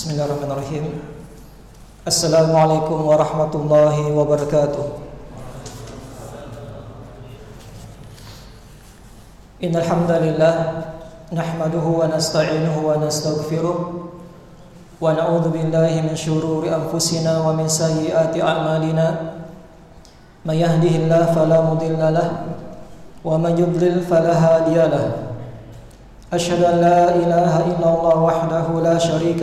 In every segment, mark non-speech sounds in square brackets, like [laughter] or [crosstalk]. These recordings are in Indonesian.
Bismillahirrahmanirrahim. Assalamualaikum warahmatullahi wabarakatuh. Innal hamdalillah nahmaduhu wa nasta'inuhu wa nastaghfiruh. Wa na'udzu billahi min shururi anfusina wa min sayyiati a'malina. May yahdihillahu fala mudilla lahu wa man yudlil fala hadiya lahu أشهد أن لا إله إلا الله وحده لا شريك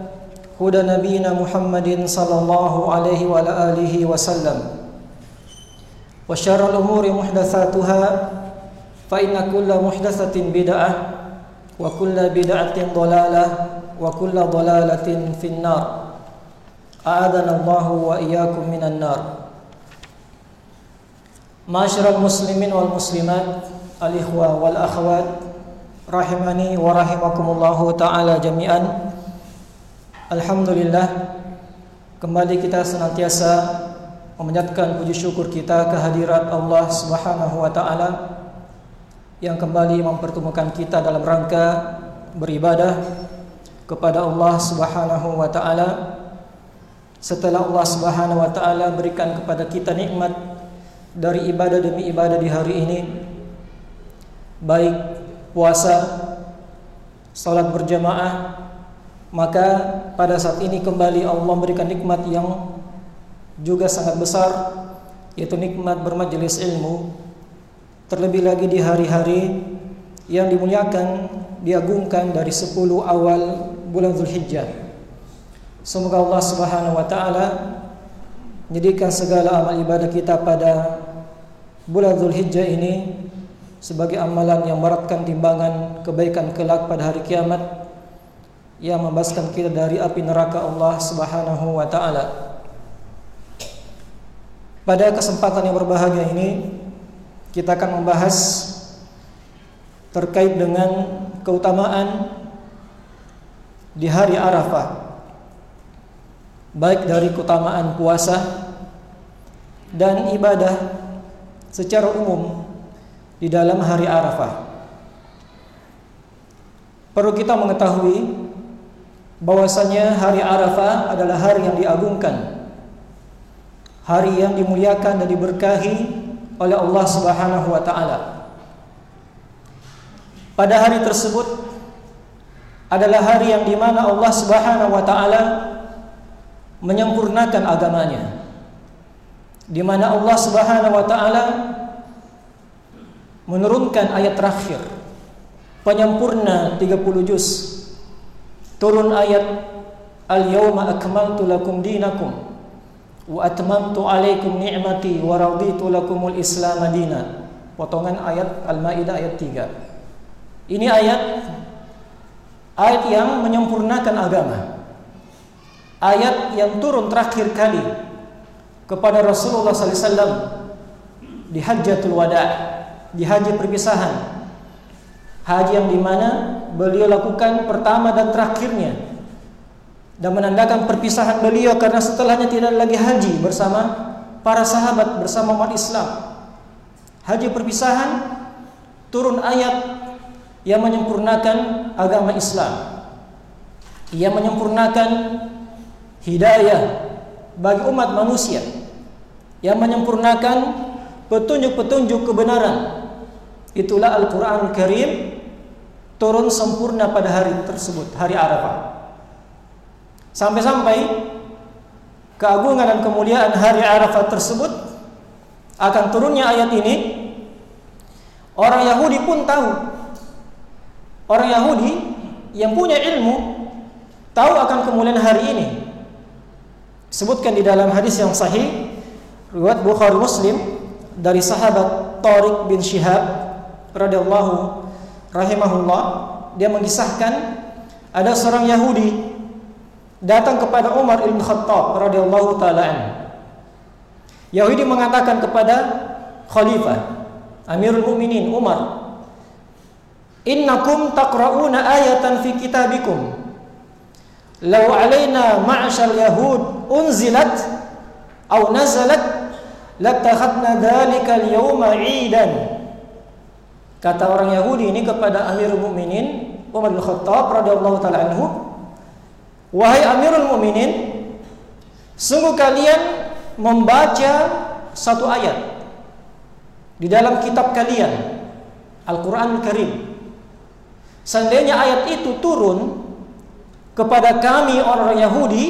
هدى نبينا محمد صلى الله عليه وعلى آله وسلم. وشر الأمور محدثاتها فإن كل محدثة بدعة وكل بدعة ضلالة وكل ضلالة في النار. أعاذنا الله وإياكم من النار. معاشر المسلمين والمسلمات wal akhwat rahimani wa rahimakumullahu taala jami'an. Alhamdulillah kembali kita senantiasa memanjatkan puji syukur kita kehadirat Allah Subhanahu wa taala yang kembali mempertemukan kita dalam rangka beribadah kepada Allah Subhanahu wa taala. Setelah Allah Subhanahu wa taala berikan kepada kita nikmat dari ibadah demi ibadah di hari ini baik puasa, salat berjamaah, maka pada saat ini kembali Allah memberikan nikmat yang juga sangat besar yaitu nikmat bermajelis ilmu. Terlebih lagi di hari-hari yang dimuliakan diagungkan dari 10 awal bulan Zulhijjah. Semoga Allah Subhanahu wa taala menjadikan segala amal ibadah kita pada bulan Zulhijjah ini sebagai amalan yang meratkan timbangan kebaikan kelak pada hari kiamat yang membebaskan kita dari api neraka Allah Subhanahu wa taala. Pada kesempatan yang berbahagia ini kita akan membahas terkait dengan keutamaan di hari Arafah. Baik dari keutamaan puasa dan ibadah secara umum di dalam hari Arafah. Perlu kita mengetahui bahwasanya hari Arafah adalah hari yang diagungkan. Hari yang dimuliakan dan diberkahi oleh Allah Subhanahu wa taala. Pada hari tersebut adalah hari yang dimana Allah Subhanahu wa taala menyempurnakan agamanya. Di mana Allah Subhanahu wa taala menurunkan ayat terakhir penyempurna 30 juz turun ayat al-yawma akmaltu lakum dinakum wa atmamtu alaikum ni'mati wa raditu lakumul islam madina potongan ayat al-maidah ayat 3 ini ayat ayat yang menyempurnakan agama. Ayat yang turun terakhir kali kepada Rasulullah wasallam di Hajjatul Wada' di haji perpisahan. Haji yang di mana beliau lakukan pertama dan terakhirnya dan menandakan perpisahan beliau karena setelahnya tidak lagi haji bersama para sahabat bersama umat Islam. Haji perpisahan turun ayat yang menyempurnakan agama Islam. Yang menyempurnakan hidayah bagi umat manusia. Yang menyempurnakan petunjuk-petunjuk kebenaran Itulah Al-Quran Karim turun sempurna pada hari tersebut, hari Arafah. Sampai-sampai keagungan dan kemuliaan hari Arafah tersebut akan turunnya ayat ini. Orang Yahudi pun tahu. Orang Yahudi yang punya ilmu tahu akan kemuliaan hari ini. Sebutkan di dalam hadis yang sahih riwayat Bukhari Muslim dari sahabat Tariq bin Shihab radhiyallahu rahimahullah dia mengisahkan ada seorang Yahudi datang kepada Umar bin Khattab radhiyallahu taala Yahudi mengatakan kepada khalifah Amirul Mukminin Umar Innakum taqra'una ayatan fi kitabikum. Law alaina ma'ashal yahud unzilat aw nazalat latakhadna dhalika al-yawma 'idan Kata orang Yahudi ini kepada Amirul Mukminin Umar bin Khattab radhiyallahu taala anhu Wahai Amirul Mukminin, sungguh kalian membaca satu ayat di dalam kitab kalian, Al-Qur'an Karim. Seandainya ayat itu turun kepada kami orang Yahudi,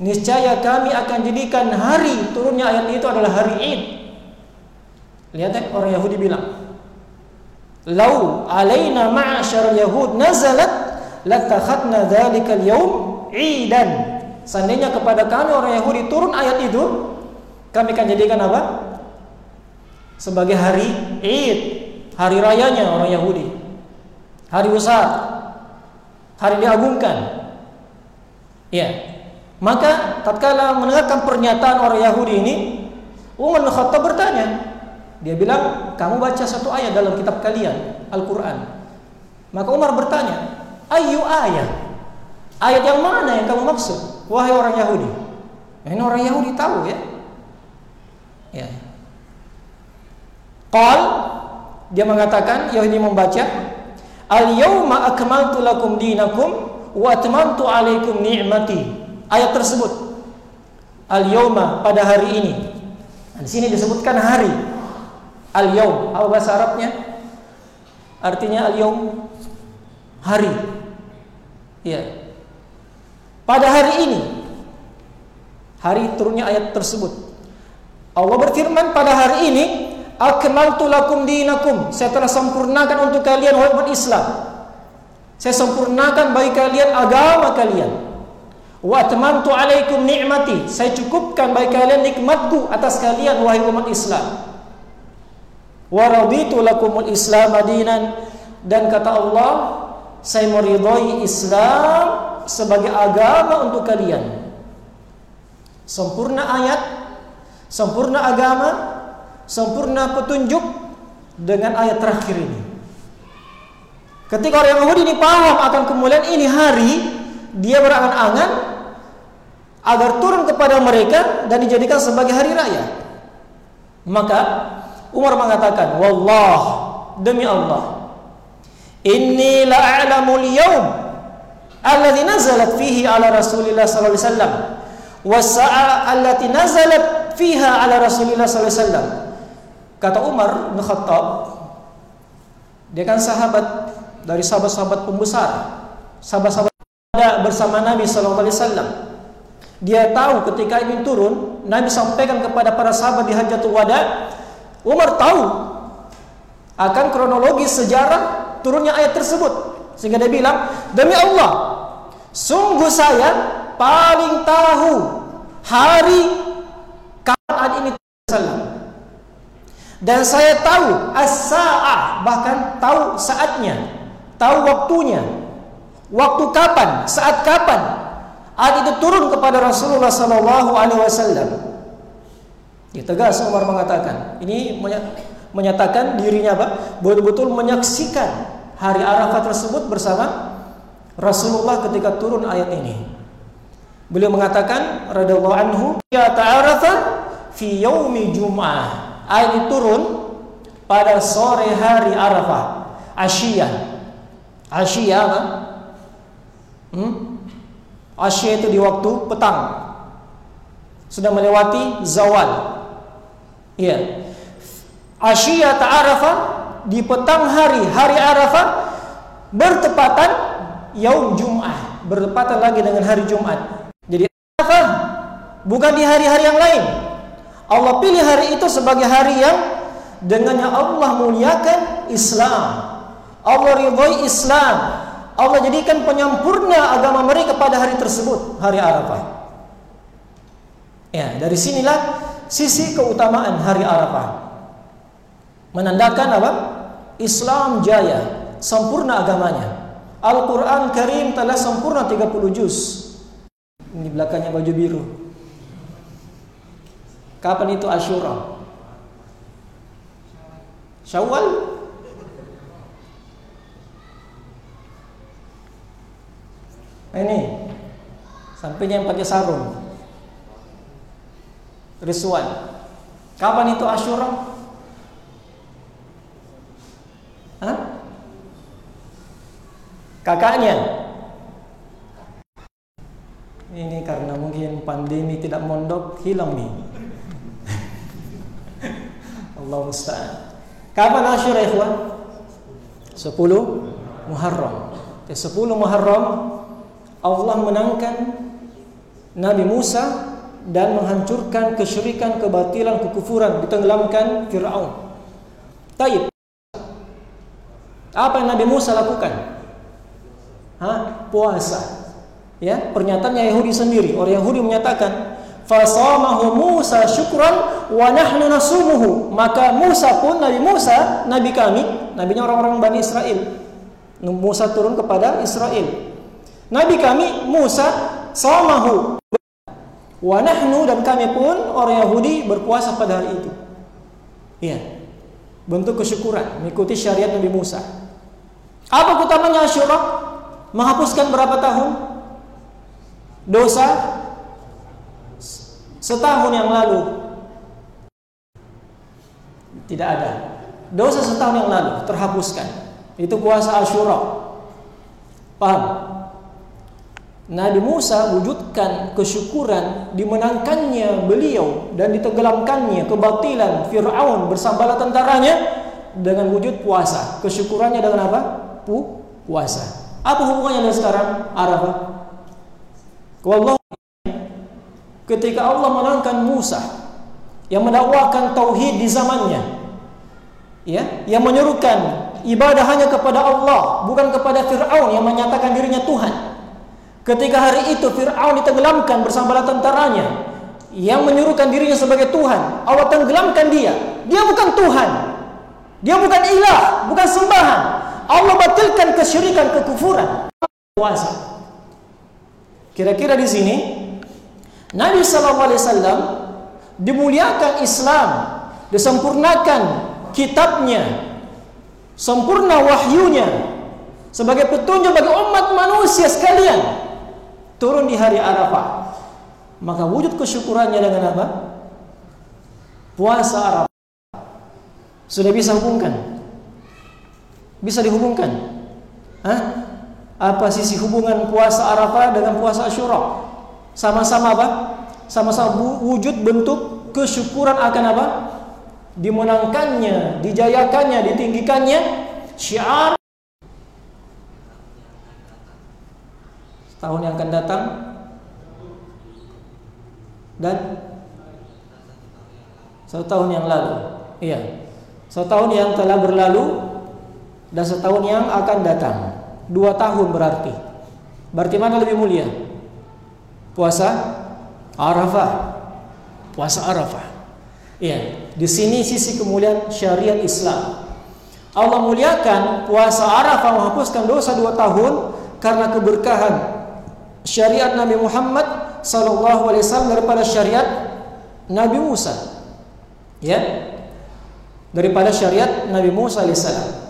niscaya kami akan jadikan hari turunnya ayat itu adalah hari Id. Lihat ya, orang Yahudi bilang, "Lau alaina ma'asyar Yahud nazalat latakhadna dzalikal yaum idan. Seandainya kepada kami orang Yahudi turun ayat itu, kami akan jadikan apa? Sebagai hari Id, hari rayanya orang Yahudi. Hari besar. Hari diagungkan. Ya. Maka tatkala mendengarkan pernyataan orang Yahudi ini, Umar bin Khattab bertanya. Dia bilang, "Kamu baca satu ayat dalam kitab kalian, Al-Qur'an." Maka Umar bertanya, Ayu ayat? Ayat yang mana yang kamu maksud? Wahai orang Yahudi. Ini orang Yahudi tahu ya. Ya. Qal dia mengatakan Yahudi membaca Al yauma akmaltu lakum dinakum wa atmamtu alaikum ni'mati. Ayat tersebut Al yauma pada hari ini. Nah, di sini disebutkan hari. Al yaum apa bahasa Arabnya? Artinya al yaum hari. Ya. Pada hari ini hari turunnya ayat tersebut. Allah berfirman pada hari ini akmaltu lakum dinakum. Saya telah sempurnakan untuk kalian wahai Islam. Saya sempurnakan bagi kalian agama kalian. Wa atmamtu alaikum ni'mati. Saya cukupkan bagi kalian nikmatku atas kalian wahai umat Islam. Wa raditu lakumul Islam adinan dan kata Allah saya meridhai Islam sebagai agama untuk kalian. Sempurna ayat, sempurna agama, sempurna petunjuk dengan ayat terakhir ini. Ketika orang Yahudi ini paham akan kemuliaan ini hari, dia berangan-angan agar turun kepada mereka dan dijadikan sebagai hari raya. Maka Umar mengatakan, "Wallah, demi Allah, Inni la'alamul yawm alladhi nazalat fihi ala Rasulillah sallallahu alaihi wasallam wasa'a allati nazalat fiha ala Rasulillah sallallahu alaihi wasallam. Kata Umar bin Khattab, dia kan sahabat dari sahabat-sahabat pembesar, sahabat-sahabat bersama Nabi sallallahu alaihi wasallam. Dia tahu ketika ini turun, Nabi sampaikan kepada para sahabat di Hajatul Wada, Umar tahu akan kronologi sejarah turunnya ayat tersebut. Sehingga dia bilang, demi Allah, sungguh saya paling tahu hari kapan ini salam. Dan saya tahu as-sa'ah, bahkan tahu saatnya, tahu waktunya. Waktu kapan, saat kapan ayat itu turun kepada Rasulullah sallallahu alaihi wasallam. Ya, tegas Umar mengatakan, ini menyatakan dirinya apa? Betul-betul menyaksikan hari Arafah tersebut bersama Rasulullah ketika turun ayat ini. Beliau mengatakan radhiyallahu anhu, "Ya ta'arafa fi yaumi Jum'ah." Ayat ini turun pada sore hari Arafah, Asyiyah. Asyiyah apa? Hmm? Asyiyah itu di waktu petang. Sudah melewati zawal. Iya. Asyiyah ta'arafa di petang hari hari Arafah bertepatan yaum Jum'ah, bertepatan lagi dengan hari Jumat. Jadi Arafah bukan di hari-hari yang lain. Allah pilih hari itu sebagai hari yang dengannya Allah muliakan Islam. Allah ridhoi Islam. Allah jadikan penyempurna agama mereka pada hari tersebut, hari Arafah. Ya, dari sinilah sisi keutamaan hari Arafah. Menandakan apa? Islam jaya, sempurna agamanya. Al-Quran Karim telah sempurna 30 juz. Ini belakangnya baju biru. Kapan itu Ashura? Syawal? Ini sampainya yang pakai sarung. Rizwan. Kapan itu Ashura? Hah? Kakaknya. Ini karena mungkin pandemi tidak mondok hilang nih. [laughs] Allah musta'an. Kapan Asyura ikhwan? 10 Muharram. Di 10 Muharram Allah menangkan Nabi Musa dan menghancurkan kesyirikan, kebatilan, kekufuran, ditenggelamkan Firaun. Taib. Apa yang Nabi Musa lakukan? Hah? Puasa. Ya, pernyataannya Yahudi sendiri. Orang Yahudi menyatakan, "Fasamahu Musa syukran wa nahnu nasumuhu." Maka Musa pun Nabi Musa, nabi kami, nabinya orang-orang Bani Israel. Musa turun kepada Israel. Nabi kami Musa samahu wa nahnu dan kami pun orang Yahudi berpuasa pada hari itu. Iya. Bentuk kesyukuran mengikuti syariat Nabi Musa. Apa utamanya Asyura? Menghapuskan berapa tahun? Dosa setahun yang lalu. Tidak ada. Dosa setahun yang lalu terhapuskan. Itu puasa Asyura. Paham? Nabi Musa wujudkan kesyukuran dimenangkannya beliau dan ditenggelamkannya kebatilan Fir'aun bersama bala tentaranya dengan wujud puasa. Kesyukurannya dengan apa? Pu puasa. Apa hubungannya dengan sekarang? Arafah. Wallahu ketika Allah menangkan Musa yang mendakwakan tauhid di zamannya ya yang menyerukan ibadah hanya kepada Allah bukan kepada Firaun yang menyatakan dirinya Tuhan Ketika hari itu Fir'aun ditenggelamkan bersama bala tentaranya yang menyuruhkan dirinya sebagai Tuhan, Allah tenggelamkan dia. Dia bukan Tuhan. Dia bukan ilah, bukan sembahan. Allah batalkan kesyirikan, kekufuran. Puasa. Kira-kira di sini Nabi sallallahu alaihi wasallam dimuliakan Islam, disempurnakan kitabnya, sempurna wahyunya sebagai petunjuk bagi umat manusia sekalian turun di hari Arafah. Maka wujud kesyukurannya dengan apa? Puasa Arafah. Sudah bisa hubungkan? Bisa dihubungkan? Hah? Apa sisi hubungan puasa Arafah dengan puasa Asyura? Sama-sama apa? Sama-sama wujud bentuk kesyukuran akan apa? Dimenangkannya, dijayakannya, ditinggikannya syiar tahun yang akan datang. Dan satu tahun yang lalu. Iya. Satu tahun yang telah berlalu dan setahun yang akan datang. Dua tahun berarti. Berarti mana lebih mulia? Puasa Arafah. Puasa Arafah. Iya. Di sini sisi kemuliaan syariat Islam. Allah muliakan puasa Arafah menghapuskan dosa dua tahun karena keberkahan syariat Nabi Muhammad sallallahu alaihi wasallam daripada syariat Nabi Musa. Ya. Daripada syariat Nabi Musa alaihissalam.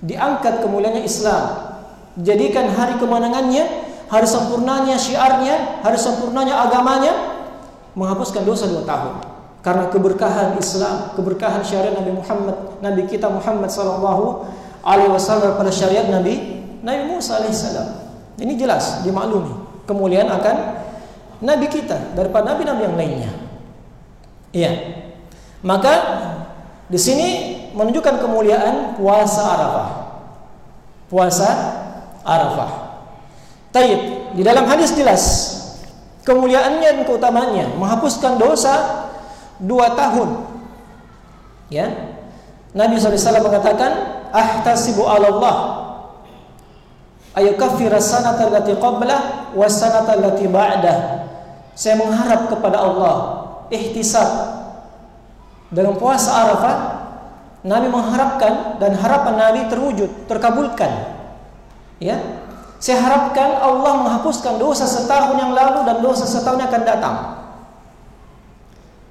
Diangkat kemuliaannya Islam. Jadikan hari kemenangannya, hari sempurnanya syiarnya, hari sempurnanya agamanya menghapuskan dosa dua tahun. Karena keberkahan Islam, keberkahan syariat Nabi Muhammad, Nabi kita Muhammad sallallahu alaihi wasallam pada syariat Nabi Nabi Musa alaihissalam. Ini jelas dimaklumi kemuliaan akan nabi kita daripada nabi-nabi yang lainnya. Iya. Maka di sini menunjukkan kemuliaan puasa Arafah. Puasa Arafah. Taib di dalam hadis jelas kemuliaannya dan keutamanya, menghapuskan dosa dua tahun. Ya. Nabi SAW mengatakan, "Ahtasibu 'ala Allah ayukaffira sanata allati qablah wa sanata allati ba'dah." Saya mengharap kepada Allah ihtisab dengan puasa Arafah Nabi mengharapkan dan harapan Nabi terwujud, terkabulkan. Ya, saya harapkan Allah menghapuskan dosa setahun yang lalu dan dosa setahun yang akan datang.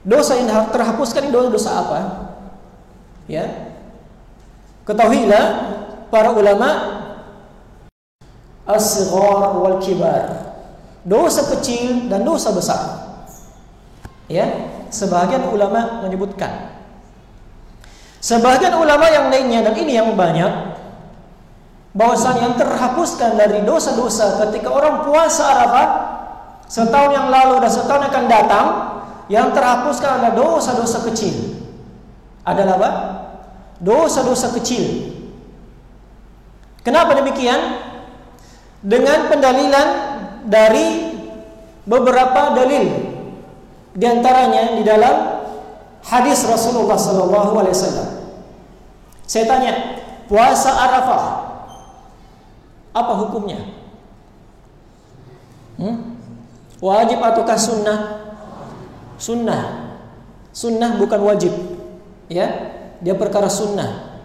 Dosa yang terhapuskan ini dosa-dosa apa? Ya. Ketahuilah para ulama as-sighar wal kibar. Dosa kecil dan dosa besar. Ya, sebagian ulama menyebutkan. Sebagian ulama yang lainnya dan ini yang banyak bahwasanya yang terhapuskan dari dosa-dosa ketika orang puasa Arafah setahun yang lalu dan setahun yang akan datang yang terhapuskan adalah dosa-dosa kecil. Adalah apa? Dosa-dosa kecil. Kenapa demikian? Dengan pendalilan dari beberapa dalil. Di antaranya di dalam hadis Rasulullah wasallam. Saya tanya, puasa Arafah apa hukumnya? Hmm? Wajib ataukah sunnah? Sunnah. Sunnah bukan wajib. Ya, dia perkara sunnah.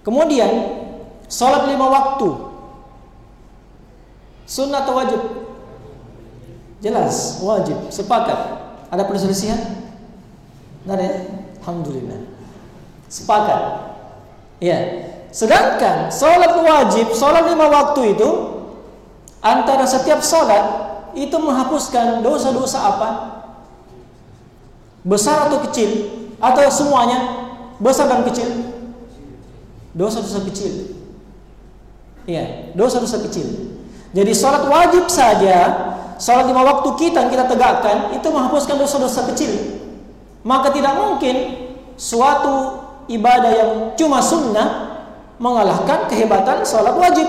Kemudian sholat lima waktu. Sunnah atau wajib? Jelas, wajib. Sepakat. Ada perselisihan? Tidak ada. Ya? Alhamdulillah. Sepakat. Ya. Sedangkan sholat wajib, sholat lima waktu itu antara setiap sholat itu menghapuskan dosa-dosa apa? Besar atau kecil? Atau semuanya? Besar dan kecil? Dosa-dosa kecil. Iya, dosa-dosa kecil. Jadi sholat wajib saja, sholat lima waktu kita yang kita tegakkan itu menghapuskan dosa-dosa kecil. Maka tidak mungkin suatu ibadah yang cuma sunnah mengalahkan kehebatan sholat wajib.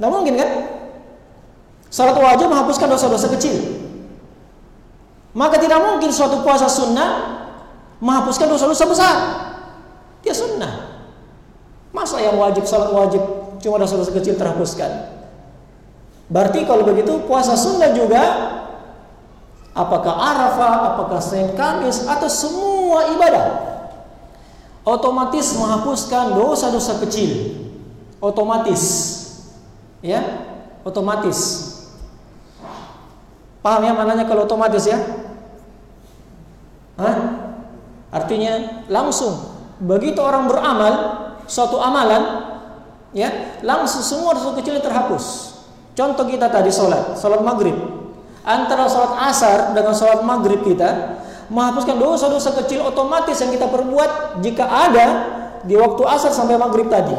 Tidak mungkin kan? Sholat wajib menghapuskan dosa-dosa kecil. Maka tidak mungkin suatu puasa sunnah menghapuskan dosa-dosa besar. Dia sunnah. Masa yang wajib sholat wajib cuma dosa-dosa kecil terhapuskan? Berarti kalau begitu puasa sunnah juga apakah Arafah, apakah Senin Kamis atau semua ibadah otomatis menghapuskan dosa-dosa kecil. Otomatis. Ya, otomatis. Paham ya mananya kalau otomatis ya? Hah? Artinya langsung begitu orang beramal suatu amalan ya, langsung semua dosa kecil terhapus. Contoh kita tadi sholat, sholat maghrib. Antara sholat asar dengan sholat maghrib kita menghapuskan dosa-dosa kecil otomatis yang kita perbuat jika ada di waktu asar sampai maghrib tadi.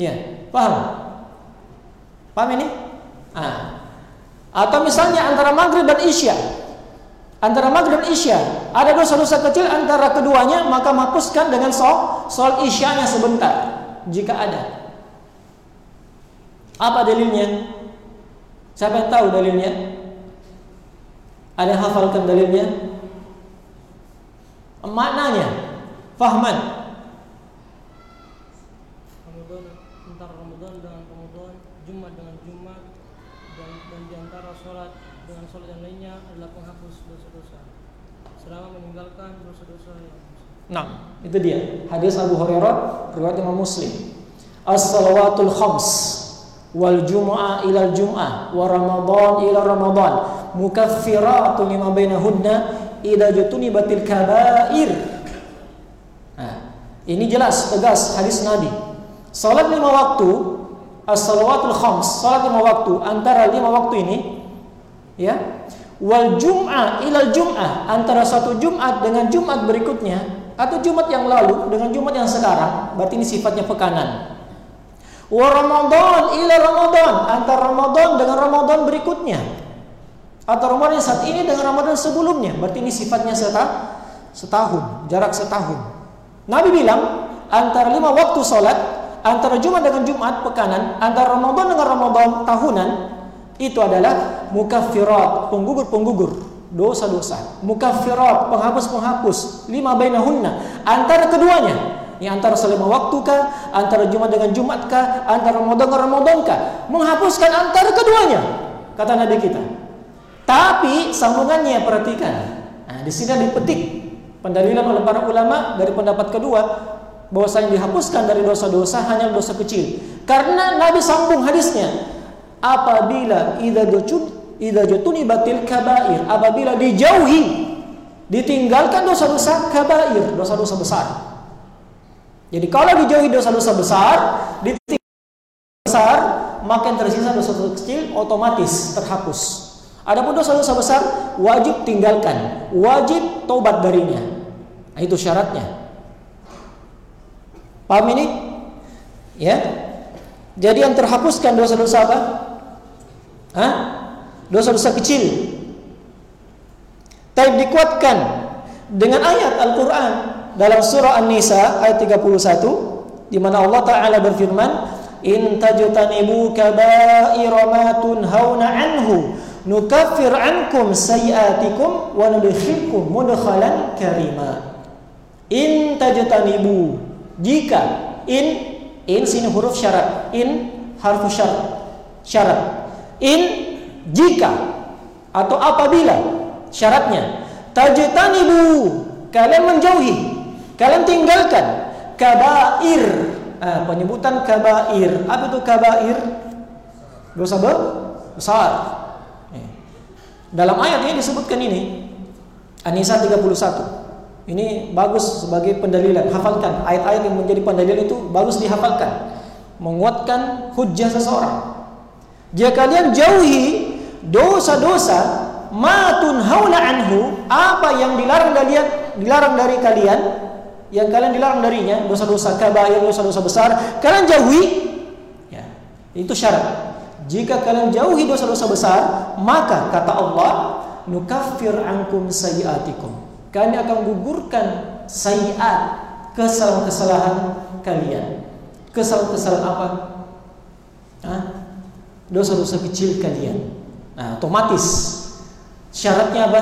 Ya, paham? Paham ini? Ah. Atau misalnya antara maghrib dan isya, antara maghrib dan isya ada dosa-dosa kecil antara keduanya maka menghapuskan dengan sol sol isyanya sebentar jika ada. Apa dalilnya? Siapa yang tahu dalilnya? Ada yang hafalkan dalilnya? Maknanya, fahman. Ramadan antara Ramadan dengan Ramadan, Jumat dengan Jumat, dan, dan di antara sholat dengan sholat yang lainnya adalah penghapus dosa-dosa. Selama meninggalkan dosa-dosa yang Nah, itu dia. Hadis Abu Hurairah riwayat Imam Muslim. As-salawatul khams wal jumu'ah ila jum'ah wa ramadan ila ramadan mukaffiratun lima bainahunna idza jutunibatil kabair. Nah, ini jelas tegas hadis Nabi. Salat lima waktu, as-salawatul khams, salat lima waktu antara lima waktu ini ya. Wal jum'ah ilal jum'ah antara satu Jumat dengan Jumat berikutnya atau Jumat yang lalu dengan Jumat yang sekarang, berarti ini sifatnya pekanan. Wa Ramadan ila Ramadan antara Ramadan dengan Ramadan berikutnya atau Ramadan saat ini dengan Ramadan sebelumnya. Berarti ini sifatnya setah, setahun, jarak setahun. Nabi bilang antara lima waktu sholat, antara Jumat dengan Jumat pekanan, antara Ramadan dengan Ramadan tahunan, Itu adalah mukaffirat, penggugur-penggugur dosa-dosa. Mukaffirat, penghapus-penghapus. Lima bainahunna. Antara keduanya. Ini antara selama waktu kah? Antara Jumat dengan Jumat kah? Antara Ramadan dengan Ramadan kah? Menghapuskan antara keduanya. Kata Nabi kita. Tapi sambungannya perhatikan. Nah, di sini dipetik pendalilan oleh para ulama dari pendapat kedua bahwasanya dihapuskan dari dosa-dosa hanya dosa kecil. Karena Nabi sambung hadisnya apabila idza jatun idza jatuni batil kabair apabila dijauhi ditinggalkan dosa-dosa kabair dosa-dosa besar jadi kalau dijauhi dosa-dosa besar ditinggalkan besar maka yang tersisa dosa-dosa kecil otomatis terhapus. Adapun dosa-dosa besar wajib tinggalkan wajib tobat darinya. Nah, itu syaratnya. Paham ini? Ya? Jadi yang terhapuskan dosa-dosa apa? Hah? Dosa-dosa kecil. Tapi dikuatkan dengan ayat Al-Qur'an dalam surah An-Nisa ayat 31 di mana Allah taala berfirman, "In tajtanibu kaba'ira ma tunhauna anhu nukaffir ankum sayiatikum wa nudkhilkum mudkhalan karima." In tajtanibu jika in in sini huruf syarat, in harfu syarat. Syarat in jika atau apabila syaratnya tajtanibu kalian menjauhi kalian tinggalkan kabair. Ah, penyebutan kabair. Apa itu kabair? Dosa besar. Eh. dalam ayat ini disebutkan ini. An-Nisa 31 ini bagus sebagai pendalilan. Hafalkan. Ayat-ayat yang menjadi pendalilan itu bagus dihafalkan. Menguatkan hujah seseorang. Jika kalian jauhi dosa-dosa matun haula anhu, apa yang dilarang dari dilarang dari kalian, yang kalian dilarang darinya, dosa-dosa kabair, dosa-dosa besar, kalian jauhi. Ya, itu syarat. Jika kalian jauhi dosa-dosa besar, maka kata Allah, nukaffir ankum sayiatikum. Kami akan gugurkan sayiat kesalahan-kesalahan kalian. Kesalahan-kesalahan apa? Dosa-dosa kecil kalian. Nah, otomatis syaratnya apa?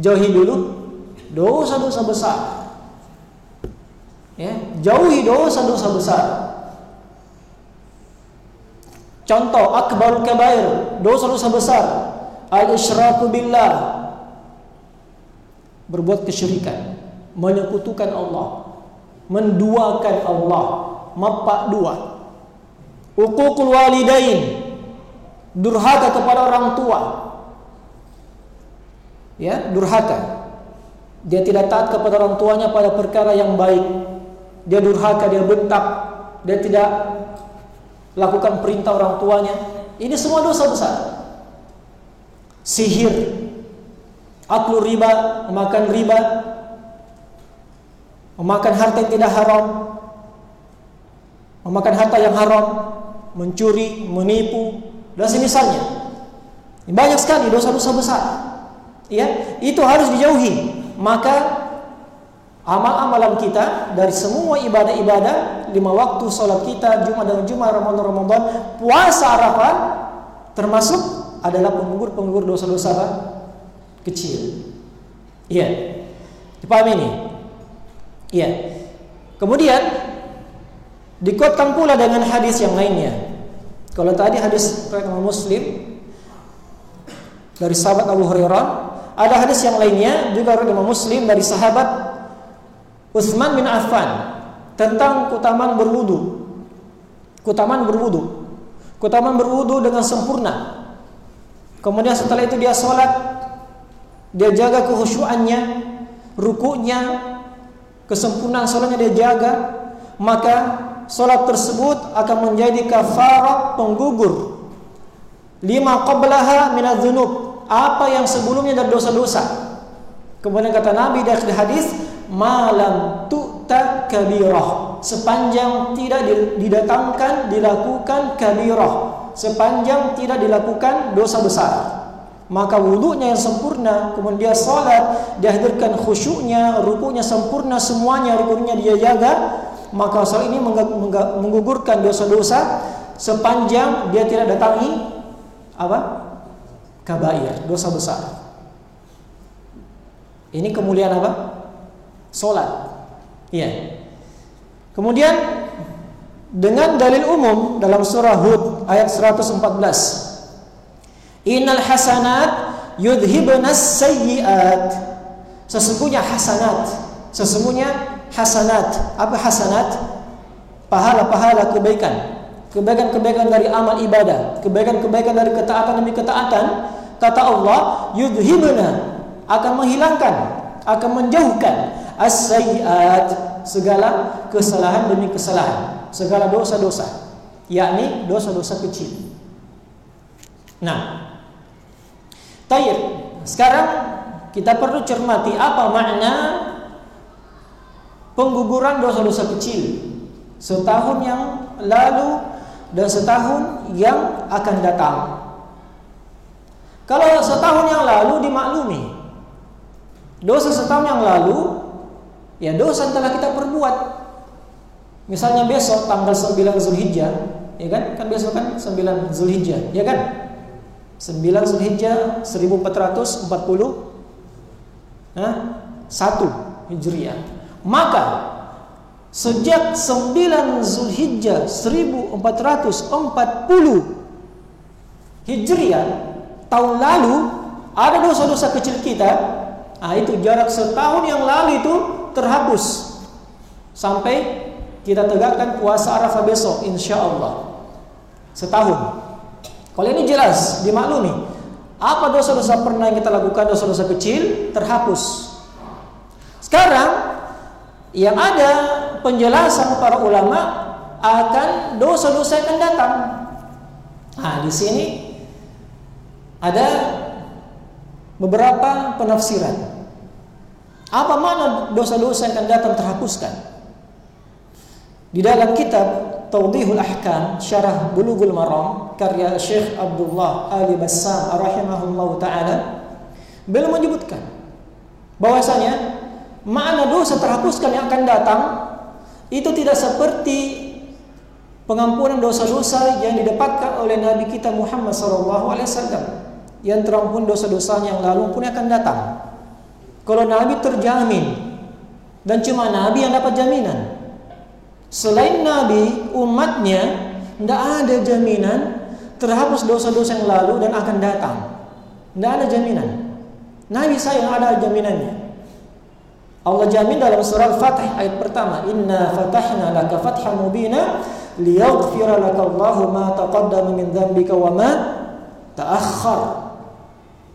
Jauhi dulu dosa-dosa besar. Ya, jauhi dosa-dosa besar. Contoh akbarul kabair, dosa-dosa besar. Al-isyraku billah. Berbuat kesyirikan, menyekutukan Allah, menduakan Allah, mapak dua Uququl walidain. Durhaka kepada orang tua. Ya, durhaka. Dia tidak taat kepada orang tuanya pada perkara yang baik. Dia durhaka, dia bentak, dia tidak lakukan perintah orang tuanya. Ini semua dosa besar. Sihir, aklu riba, memakan riba, memakan harta yang tidak haram, memakan harta yang haram, mencuri, menipu, dan semisalnya. Banyak sekali dosa-dosa besar. Ya, itu harus dijauhi. Maka amal-amalan kita dari semua ibadah-ibadah, lima waktu sholat kita, Jumat dan Jumat, Ramadan Ramadan, puasa Arafah termasuk adalah penggugur-penggugur dosa-dosa kecil. Iya. Dipahami ini? Iya. Kemudian Dikuatkan pula dengan hadis yang lainnya. Kalau tadi hadis riwayat Muslim dari sahabat Abu Hurairah, ada hadis yang lainnya juga riwayat Muslim dari sahabat Utsman bin Affan tentang keutamaan berwudu. Keutamaan berwudu. Keutamaan berwudu dengan sempurna. Kemudian setelah itu dia sholat, dia jaga kehusuannya, rukunya, kesempurnaan sholatnya dia jaga, maka solat tersebut akan menjadi kafarah penggugur lima qablaha minadz-dzunub apa yang sebelumnya dari dosa-dosa kemudian kata Nabi akhir hadis malam tu'ta kabirah sepanjang tidak didatangkan dilakukan kabirah sepanjang tidak dilakukan dosa besar maka wudhunya yang sempurna kemudian dia salat dihadirkan khusyuknya rukunya sempurna semuanya rukunya dia jaga maka soal ini menggugurkan dosa-dosa sepanjang dia tidak datangi apa? Kabair, dosa besar. Ini kemuliaan apa? Salat. Iya. Kemudian dengan dalil umum dalam surah Hud ayat 114. Innal hasanat yudhibnas sayyiat. Sesungguhnya hasanat, sesungguhnya hasanat. Apa hasanat? Pahala-pahala kebaikan. Kebaikan-kebaikan dari amal ibadah, kebaikan-kebaikan dari ketaatan demi ketaatan, kata Allah, yudhibna akan menghilangkan, akan menjauhkan as-sayyiat segala kesalahan demi kesalahan, segala dosa-dosa, yakni dosa-dosa kecil. Nah, Tayyib. Sekarang kita perlu cermati apa makna pengguguran dosa-dosa kecil setahun yang lalu dan setahun yang akan datang. Kalau setahun yang lalu dimaklumi dosa setahun yang lalu ya dosa yang telah kita perbuat. Misalnya besok tanggal 9 Zulhijjah, ya kan? Kan besok kan 9 Zulhijjah, ya kan? 9 Zulhijjah 1440 nah, 1 Hijriah. Maka sejak 9 Zulhijjah 1440 Hijriah tahun lalu ada dosa-dosa kecil kita. Nah, itu jarak setahun yang lalu itu terhapus sampai kita tegakkan puasa Arafah besok insya Allah setahun. Kalau ini jelas dimaklumi. Apa dosa-dosa pernah yang kita lakukan dosa-dosa kecil terhapus. Sekarang yang ada penjelasan para ulama akan dosa-dosa yang datang. Nah, di sini ada beberapa penafsiran. Apa makna dosa-dosa yang akan datang terhapuskan? Di dalam kitab Tawdihul Ahkam Syarah Bulughul Maram karya Syekh Abdullah Ali Bassam rahimahullah taala beliau menyebutkan bahwasanya makna dosa terhapuskan yang akan datang itu tidak seperti pengampunan dosa-dosa yang didapatkan oleh Nabi kita Muhammad SAW yang terampun dosa-dosanya yang lalu pun akan datang. Kalau Nabi terjamin dan cuma Nabi yang dapat jaminan. Selain Nabi, umatnya tidak ada jaminan terhapus dosa-dosa yang lalu dan akan datang. Tidak ada jaminan. Nabi saya yang ada jaminannya. Allah jamin dalam surah Al-Fatih ayat pertama, "Inna fatahna laka fathan mubina liyaghfira laka Allahu ma taqaddama min dzambika wa ma ta'akhkhar."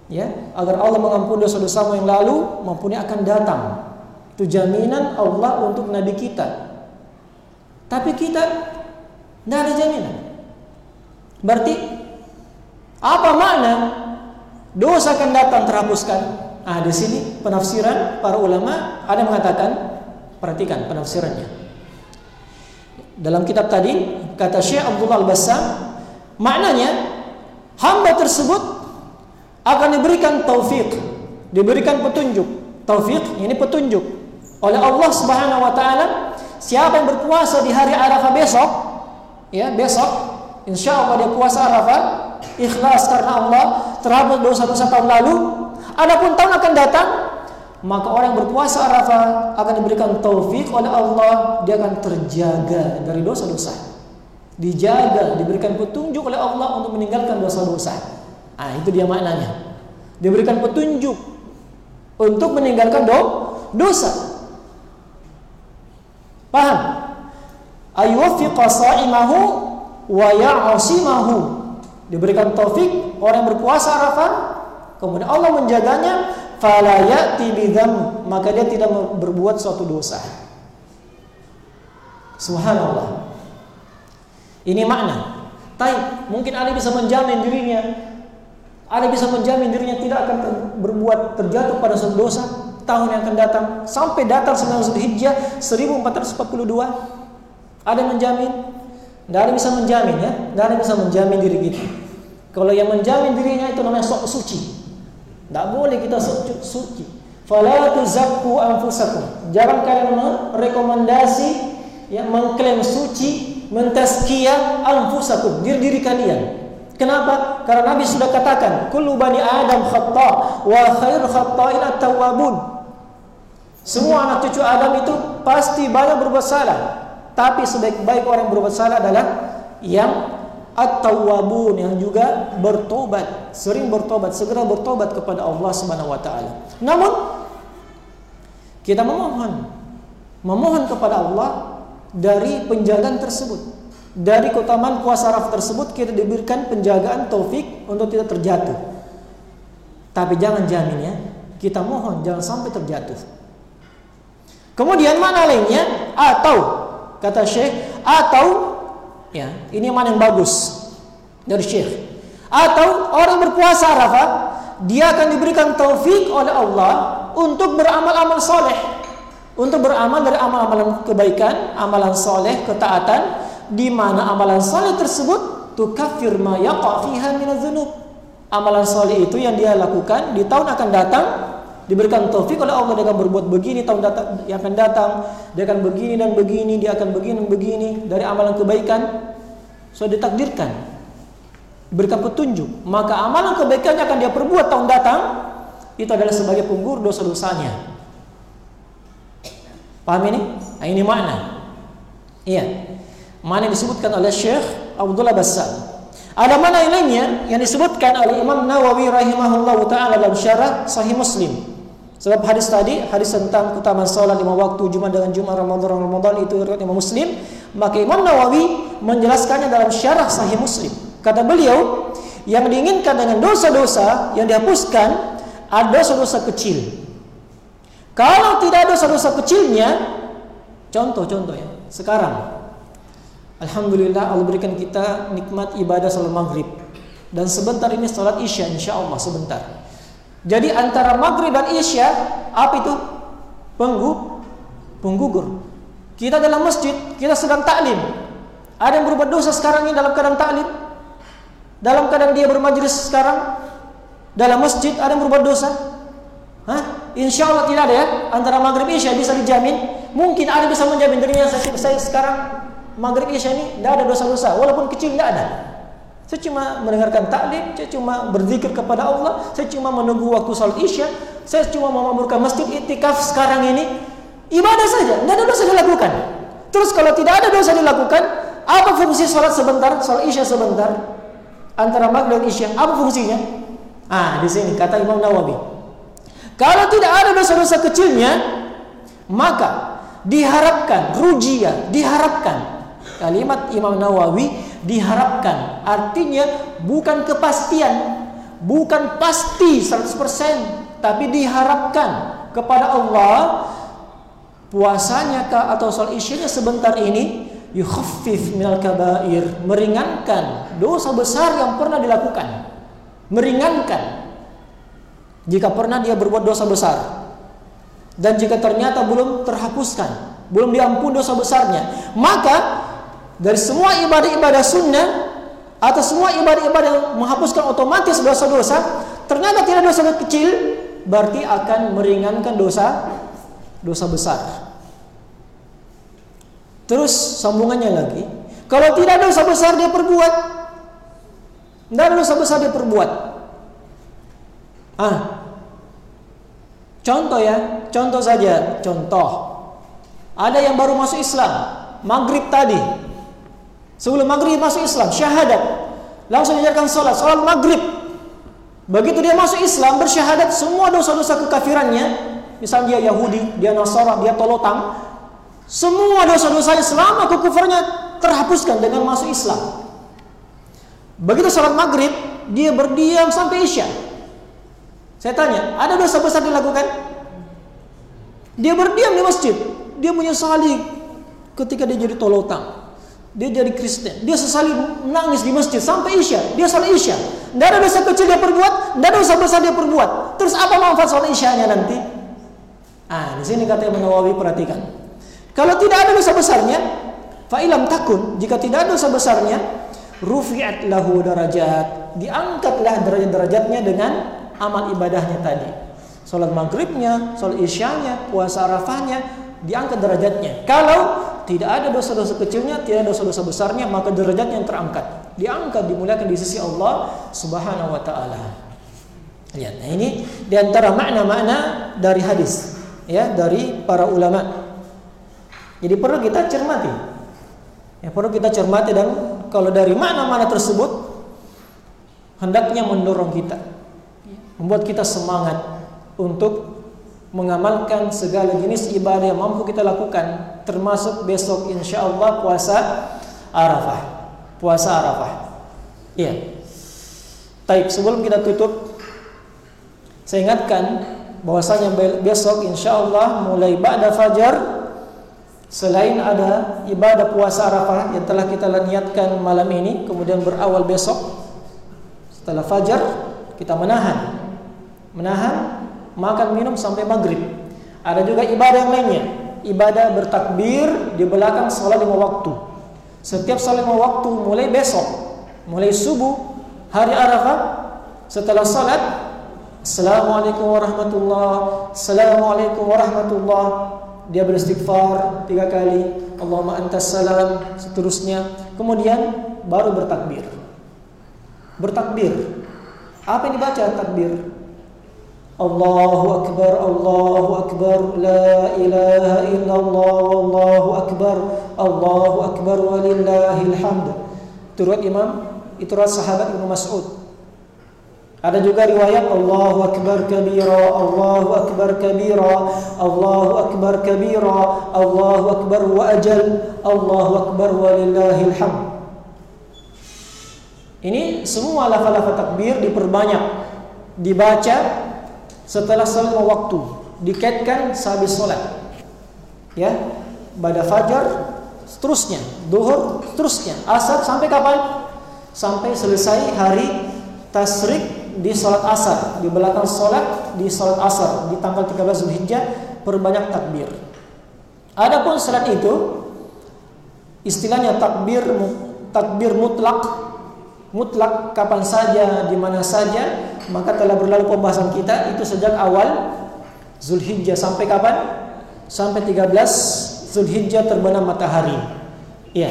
Ya, agar Allah mengampuni dosa-dosamu yang lalu maupun yang akan datang. Itu jaminan Allah untuk nabi kita tapi kita tidak ada jaminan. Berarti apa makna dosa akan datang terhapuskan? Ah di sini penafsiran para ulama ada mengatakan perhatikan penafsirannya. Dalam kitab tadi kata Syekh Abdullah Al-Bassam maknanya hamba tersebut akan diberikan taufik, diberikan petunjuk. Taufik ini petunjuk oleh Allah Subhanahu wa taala Siapa yang berpuasa di hari Arafah besok, ya besok, insya Allah dia puasa Arafah, ikhlas karena Allah, terhapus dosa-dosa tahun lalu. Adapun tahun akan datang, maka orang yang berpuasa Arafah akan diberikan taufik oleh Allah, dia akan terjaga dari dosa-dosa. Dijaga, diberikan petunjuk oleh Allah untuk meninggalkan dosa-dosa. Ah, itu dia maknanya. Diberikan petunjuk untuk meninggalkan do dosa. Paham? Ayuwaffiqa sa'imahu wa ya'asimahu. Diberikan taufik orang yang berpuasa Arafah, kemudian Allah menjaganya, fala ya'ti maka dia tidak berbuat suatu dosa. Subhanallah. Ini makna. Tapi mungkin Ali bisa menjamin dirinya Ali bisa menjamin dirinya tidak akan berbuat terjatuh pada suatu dosa tahun yang akan datang. Sampai datang 9 Zulhijjah 1442 ada menjamin? Tidak ada bisa menjamin ya? Tidak ada bisa menjamin diri kita. Kalau yang menjamin dirinya itu namanya sok suci. Tidak boleh kita sok suci. Fala tuzakku anfusakum. Jangan kalian merekomendasi yang mengklaim suci mentazkiyah anfusakum. Diri diri kalian Kenapa? Karena Nabi sudah katakan, "Kullu bani Adam khata wa khair khata'in at-tawwabun." Semua anak cucu Adam itu pasti banyak berbuat salah, tapi sebaik-baik orang berbuat salah adalah yang at-tawwabun yang juga bertobat, sering bertobat, segera bertobat kepada Allah Subhanahu wa taala. Namun kita memohon memohon kepada Allah dari penjagaan tersebut. Dari keutamaan puasa Arafah tersebut kita diberikan penjagaan taufik untuk tidak terjatuh. Tapi jangan jamin ya. Kita mohon jangan sampai terjatuh. Kemudian mana lainnya? Atau kata Syekh, atau ya, ini mana yang bagus dari Syekh. Atau orang berpuasa Arafah, dia akan diberikan taufik oleh Allah untuk beramal-amal soleh untuk beramal dari amalan-amalan kebaikan, amalan soleh, ketaatan, di mana amalan soleh tersebut tukafir ma yaqa fiha Amalan soleh itu yang dia lakukan di tahun akan datang diberikan taufik oleh Allah dia akan berbuat begini tahun datang yang akan datang dia akan begini dan begini dia akan begini dan begini dari amalan kebaikan sudah ditakdirkan diberikan petunjuk maka amalan kebaikan yang akan dia perbuat tahun datang itu adalah sebagai penggur dosa-dosanya Paham ini? Nah, ini makna. Iya. Mana yang disebutkan oleh Syekh Abdullah Bassam. Ada mana lainnya yang disebutkan oleh Imam Nawawi rahimahullahu taala dalam syarah Sahih Muslim. Sebab hadis tadi, hadis tentang keutamaan salat lima waktu Jumat dengan Jumat Ramadan Ramadan itu riwayat Imam Muslim, maka Imam Nawawi menjelaskannya dalam syarah Sahih Muslim. Kata beliau, yang diinginkan dengan dosa-dosa yang dihapuskan ada dosa-dosa kecil kalau tidak ada dosa-dosa kecilnya, contoh-contoh ya. Sekarang, Alhamdulillah Allah berikan kita nikmat ibadah salat maghrib. Dan sebentar ini salat isya insya Allah sebentar. Jadi antara maghrib dan isya, apa itu? Penggu, penggugur. Kita dalam masjid, kita sedang taklim. Ada yang berbuat dosa sekarang ini dalam keadaan taklim? Dalam keadaan dia bermajlis sekarang? Dalam masjid ada yang berbuat dosa? Hah? Insya Allah tidak ada ya antara maghrib isya bisa dijamin. Mungkin ada bisa menjamin dirinya saya, saya sekarang maghrib isya ini tidak ada dosa-dosa walaupun kecil tidak ada. Saya cuma mendengarkan taklim, saya cuma berzikir kepada Allah, saya cuma menunggu waktu salat isya, saya cuma memamurkan masjid itikaf sekarang ini ibadah saja, tidak ada dosa dilakukan. Terus kalau tidak ada dosa dilakukan, apa fungsi salat sebentar, salat isya sebentar antara maghrib dan isya? Apa fungsinya? Ah, di sini kata Imam Nawawi. Kalau tidak ada dosa-dosa kecilnya, maka diharapkan rujia, diharapkan. Kalimat Imam Nawawi diharapkan artinya bukan kepastian, bukan pasti 100%, tapi diharapkan kepada Allah puasanya kah atau soal isyanya sebentar ini yukhaffif minal kabair, meringankan dosa besar yang pernah dilakukan. Meringankan jika pernah dia berbuat dosa besar dan jika ternyata belum terhapuskan, belum diampun dosa besarnya, maka dari semua ibadah-ibadah sunnah atau semua ibadah-ibadah yang menghapuskan otomatis dosa-dosa, ternyata tidak dosa kecil, berarti akan meringankan dosa dosa besar. Terus sambungannya lagi, kalau tidak dosa besar dia perbuat, tidak ada dosa besar dia perbuat, Ah, contoh ya, contoh saja, contoh. Ada yang baru masuk Islam, maghrib tadi. Sebelum maghrib masuk Islam, syahadat. Langsung diajarkan sholat, sholat maghrib. Begitu dia masuk Islam, bersyahadat, semua dosa-dosa kekafirannya, misalnya dia Yahudi, dia Nasara, dia Tolotang, semua dosa-dosanya selama kekufurannya terhapuskan dengan masuk Islam. Begitu sholat maghrib, dia berdiam sampai Isya. Saya tanya, ada dosa besar dilakukan? Dia berdiam di masjid. Dia menyesali ketika dia jadi tolotang. Dia jadi Kristen. Dia sesali nangis di masjid sampai Isya. Dia salat Isya. Tidak ada dosa kecil dia perbuat, tidak ada dosa besar dia perbuat. Terus apa manfaat salat Isya-nya nanti? Ah, di sini kata Imam Nawawi perhatikan. Kalau tidak ada dosa besarnya, fa'ilam takun, jika tidak ada dosa besarnya, rufi'at lahu darajat, diangkatlah derajat-derajatnya dengan amal ibadahnya tadi. Salat maghribnya, salat isyanya, puasa arafahnya, diangkat derajatnya. Kalau tidak ada dosa-dosa kecilnya, tidak ada dosa-dosa besarnya, maka derajatnya yang terangkat. diangkat dimuliakan di sisi Allah Subhanahu wa taala. Lihat. Nah, ini di antara makna-makna dari hadis ya dari para ulama. Jadi perlu kita cermati. Ya perlu kita cermati dan kalau dari makna-makna tersebut hendaknya mendorong kita membuat kita semangat untuk mengamalkan segala jenis ibadah yang mampu kita lakukan termasuk besok insya Allah puasa Arafah. Puasa Arafah. Iya. Taib sebelum kita tutup saya ingatkan bahwasanya besok insya Allah mulai ba'da fajar selain ada ibadah puasa Arafah yang telah kita niatkan malam ini kemudian berawal besok setelah fajar kita menahan. Menahan makan minum sampai maghrib. Ada juga ibadah yang lainnya, ibadah bertakbir di belakang sholat lima waktu. Setiap sholat lima waktu mulai besok, mulai subuh hari Arafah, setelah sholat, Assalamualaikum warahmatullah, Assalamualaikum warahmatullah. Dia beristighfar tiga kali, Allahumma antas salam, seterusnya. Kemudian baru bertakbir. Bertakbir. Apa yang dibaca takbir? Allahu Akbar, Allahu Akbar, La ilaha illallah, Allahu Akbar, Allahu Akbar, walillahil hamd. Turut Imam, itu ras sahabat Ibnu Mas'ud. Ada juga riwayat Allahu Akbar kabira, Allahu Akbar kabira, Allahu Akbar kabira, Allahu Akbar wa ajal, Allahu Akbar walillahil hamd. Ini semua lafal-lafal takbir diperbanyak, dibaca setelah salat waktu dikaitkan sehabis salat. Ya pada fajar seterusnya. Duhur seterusnya. Asar sampai kapan? Sampai selesai hari tasrik di salat asar. Di belakang salat di salat asar. Di tanggal 13 Zulhijjah perbanyak takbir. Adapun salat itu istilahnya takbir takbir mutlak. Mutlak kapan saja di mana saja maka telah berlalu pembahasan kita itu sejak awal Zulhijjah. Sampai kapan? Sampai 13 Zulhijjah terbenam matahari. Ya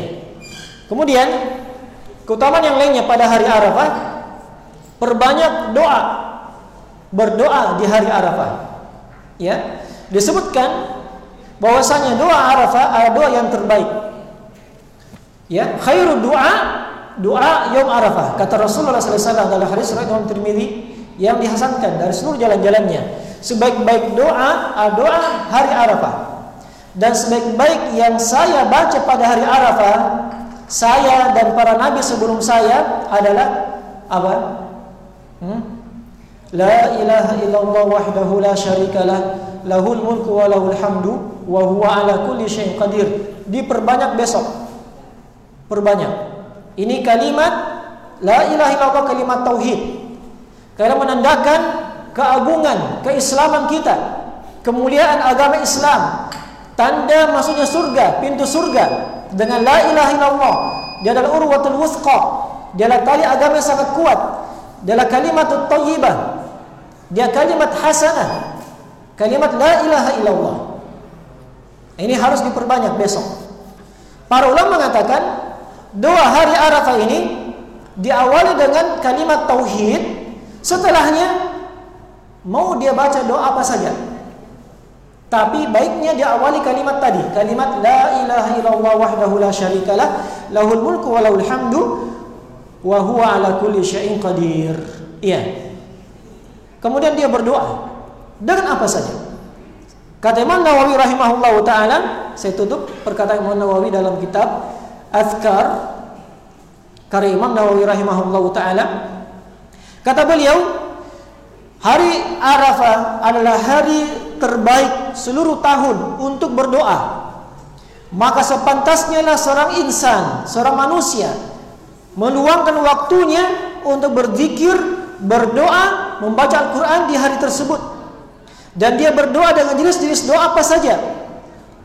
kemudian keutamaan yang lainnya pada hari Arafah perbanyak doa berdoa di hari Arafah. Ya disebutkan bahwasanya doa Arafah adalah doa yang terbaik. Ya khairu doa doa Yom Arafah. Kata Rasulullah SAW dalam hadis riwayat Imam Tirmidzi yang dihasankan dari seluruh jalan-jalannya. Sebaik-baik doa adalah doa hari Arafah. Dan sebaik-baik yang saya baca pada hari Arafah, saya dan para nabi sebelum saya adalah apa? Hmm? La ilaha illallah wahdahu la syarikalah lahul mulku wa lahul hamdu wa huwa ala kulli syai'in qadir. Diperbanyak besok. Perbanyak. Ini kalimat la ilaha illallah kalimat tauhid. Karena menandakan keagungan keislaman kita, kemuliaan agama Islam, tanda masuknya surga, pintu surga dengan la ilaha illallah. Dia adalah urwatul wuthqa. Dia adalah tali agama yang sangat kuat. Dia adalah kalimat thayyibah. Dia kalimat hasanah. Kalimat la ilaha illallah. Ini harus diperbanyak besok. Para ulama mengatakan doa hari Arafah ini diawali dengan kalimat tauhid, setelahnya mau dia baca doa apa saja. Tapi baiknya diawali kalimat tadi, kalimat la ilaha illallah wahdahu la syarikalah, lahul mulku wa lahul hamdu wa huwa ala kulli syai'in qadir. Iya. Kemudian dia berdoa dengan apa saja. Kata Imam Nawawi rahimahullah taala, saya tutup perkataan Imam Nawawi dalam kitab Azkar karya Imam Nawawi rahimahullah taala. Kata beliau hari Arafah adalah hari terbaik seluruh tahun untuk berdoa. Maka sepantasnya lah seorang insan seorang manusia meluangkan waktunya untuk berzikir berdoa membaca Al-Quran di hari tersebut. Dan dia berdoa dengan jenis-jenis doa apa saja.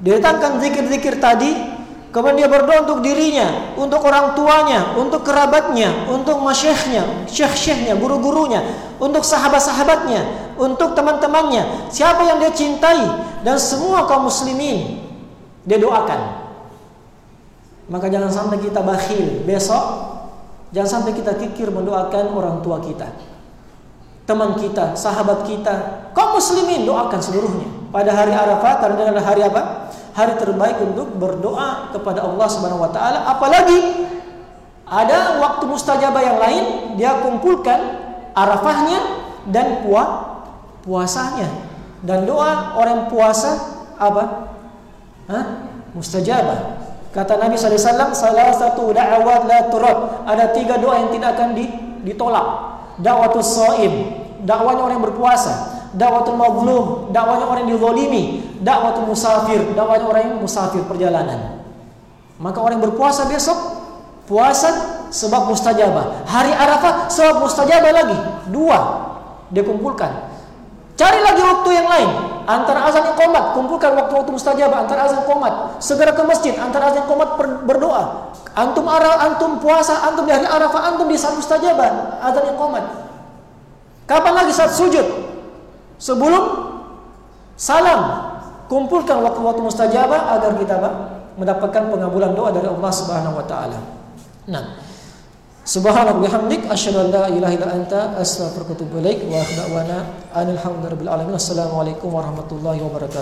Didatangkan zikir-zikir tadi Kemudian dia berdoa untuk dirinya, untuk orang tuanya, untuk kerabatnya, untuk masyayikhnya, syekh-syekhnya, guru-gurunya, untuk sahabat-sahabatnya, untuk teman-temannya, siapa yang dia cintai dan semua kaum muslimin dia doakan. Maka jangan sampai kita bakhil besok Jangan sampai kita kikir mendoakan orang tua kita. Teman kita, sahabat kita, kaum muslimin doakan seluruhnya. Pada hari Arafah karena hari apa? Hari terbaik untuk berdoa kepada Allah Subhanahu wa taala, apalagi ada waktu mustajabah yang lain, dia kumpulkan Arafahnya dan puah puasanya. Dan doa orang puasa apa? Hah? Mustajabah. Kata Nabi SAW, salah satu da'awat la. Ada tiga doa yang tidak akan ditolak. Da'watul so'im, dakwanya orang yang berpuasa. Da'watul mazlum, dakwanya orang yang dizalimi. Da'watul musafir, dakwanya orang yang musafir perjalanan. Maka orang yang berpuasa besok, puasa sebab mustajabah. Hari Arafah sebab mustajabah lagi. Dua, dia kumpulkan. Cari lagi waktu yang lain. Antara azan iqamat, kumpulkan waktu-waktu mustajabah antara azan iqamat. Segera ke masjid antara azan iqamat berdoa. Antum arah, antum puasa, antum di hari Arafah, antum di saat mustajabah, azan iqamat. Kapan lagi saat sujud? Sebelum salam. Kumpulkan waktu-waktu mustajabah agar kita mendapatkan pengabulan doa dari Allah Subhanahu wa taala. Nah, Subhanallah bihamdik asyhadu an la ilaha illa anta astaghfiruka wa atubu ilaik wa akhdawana alhamdulillahi alamin assalamualaikum warahmatullahi wabarakatuh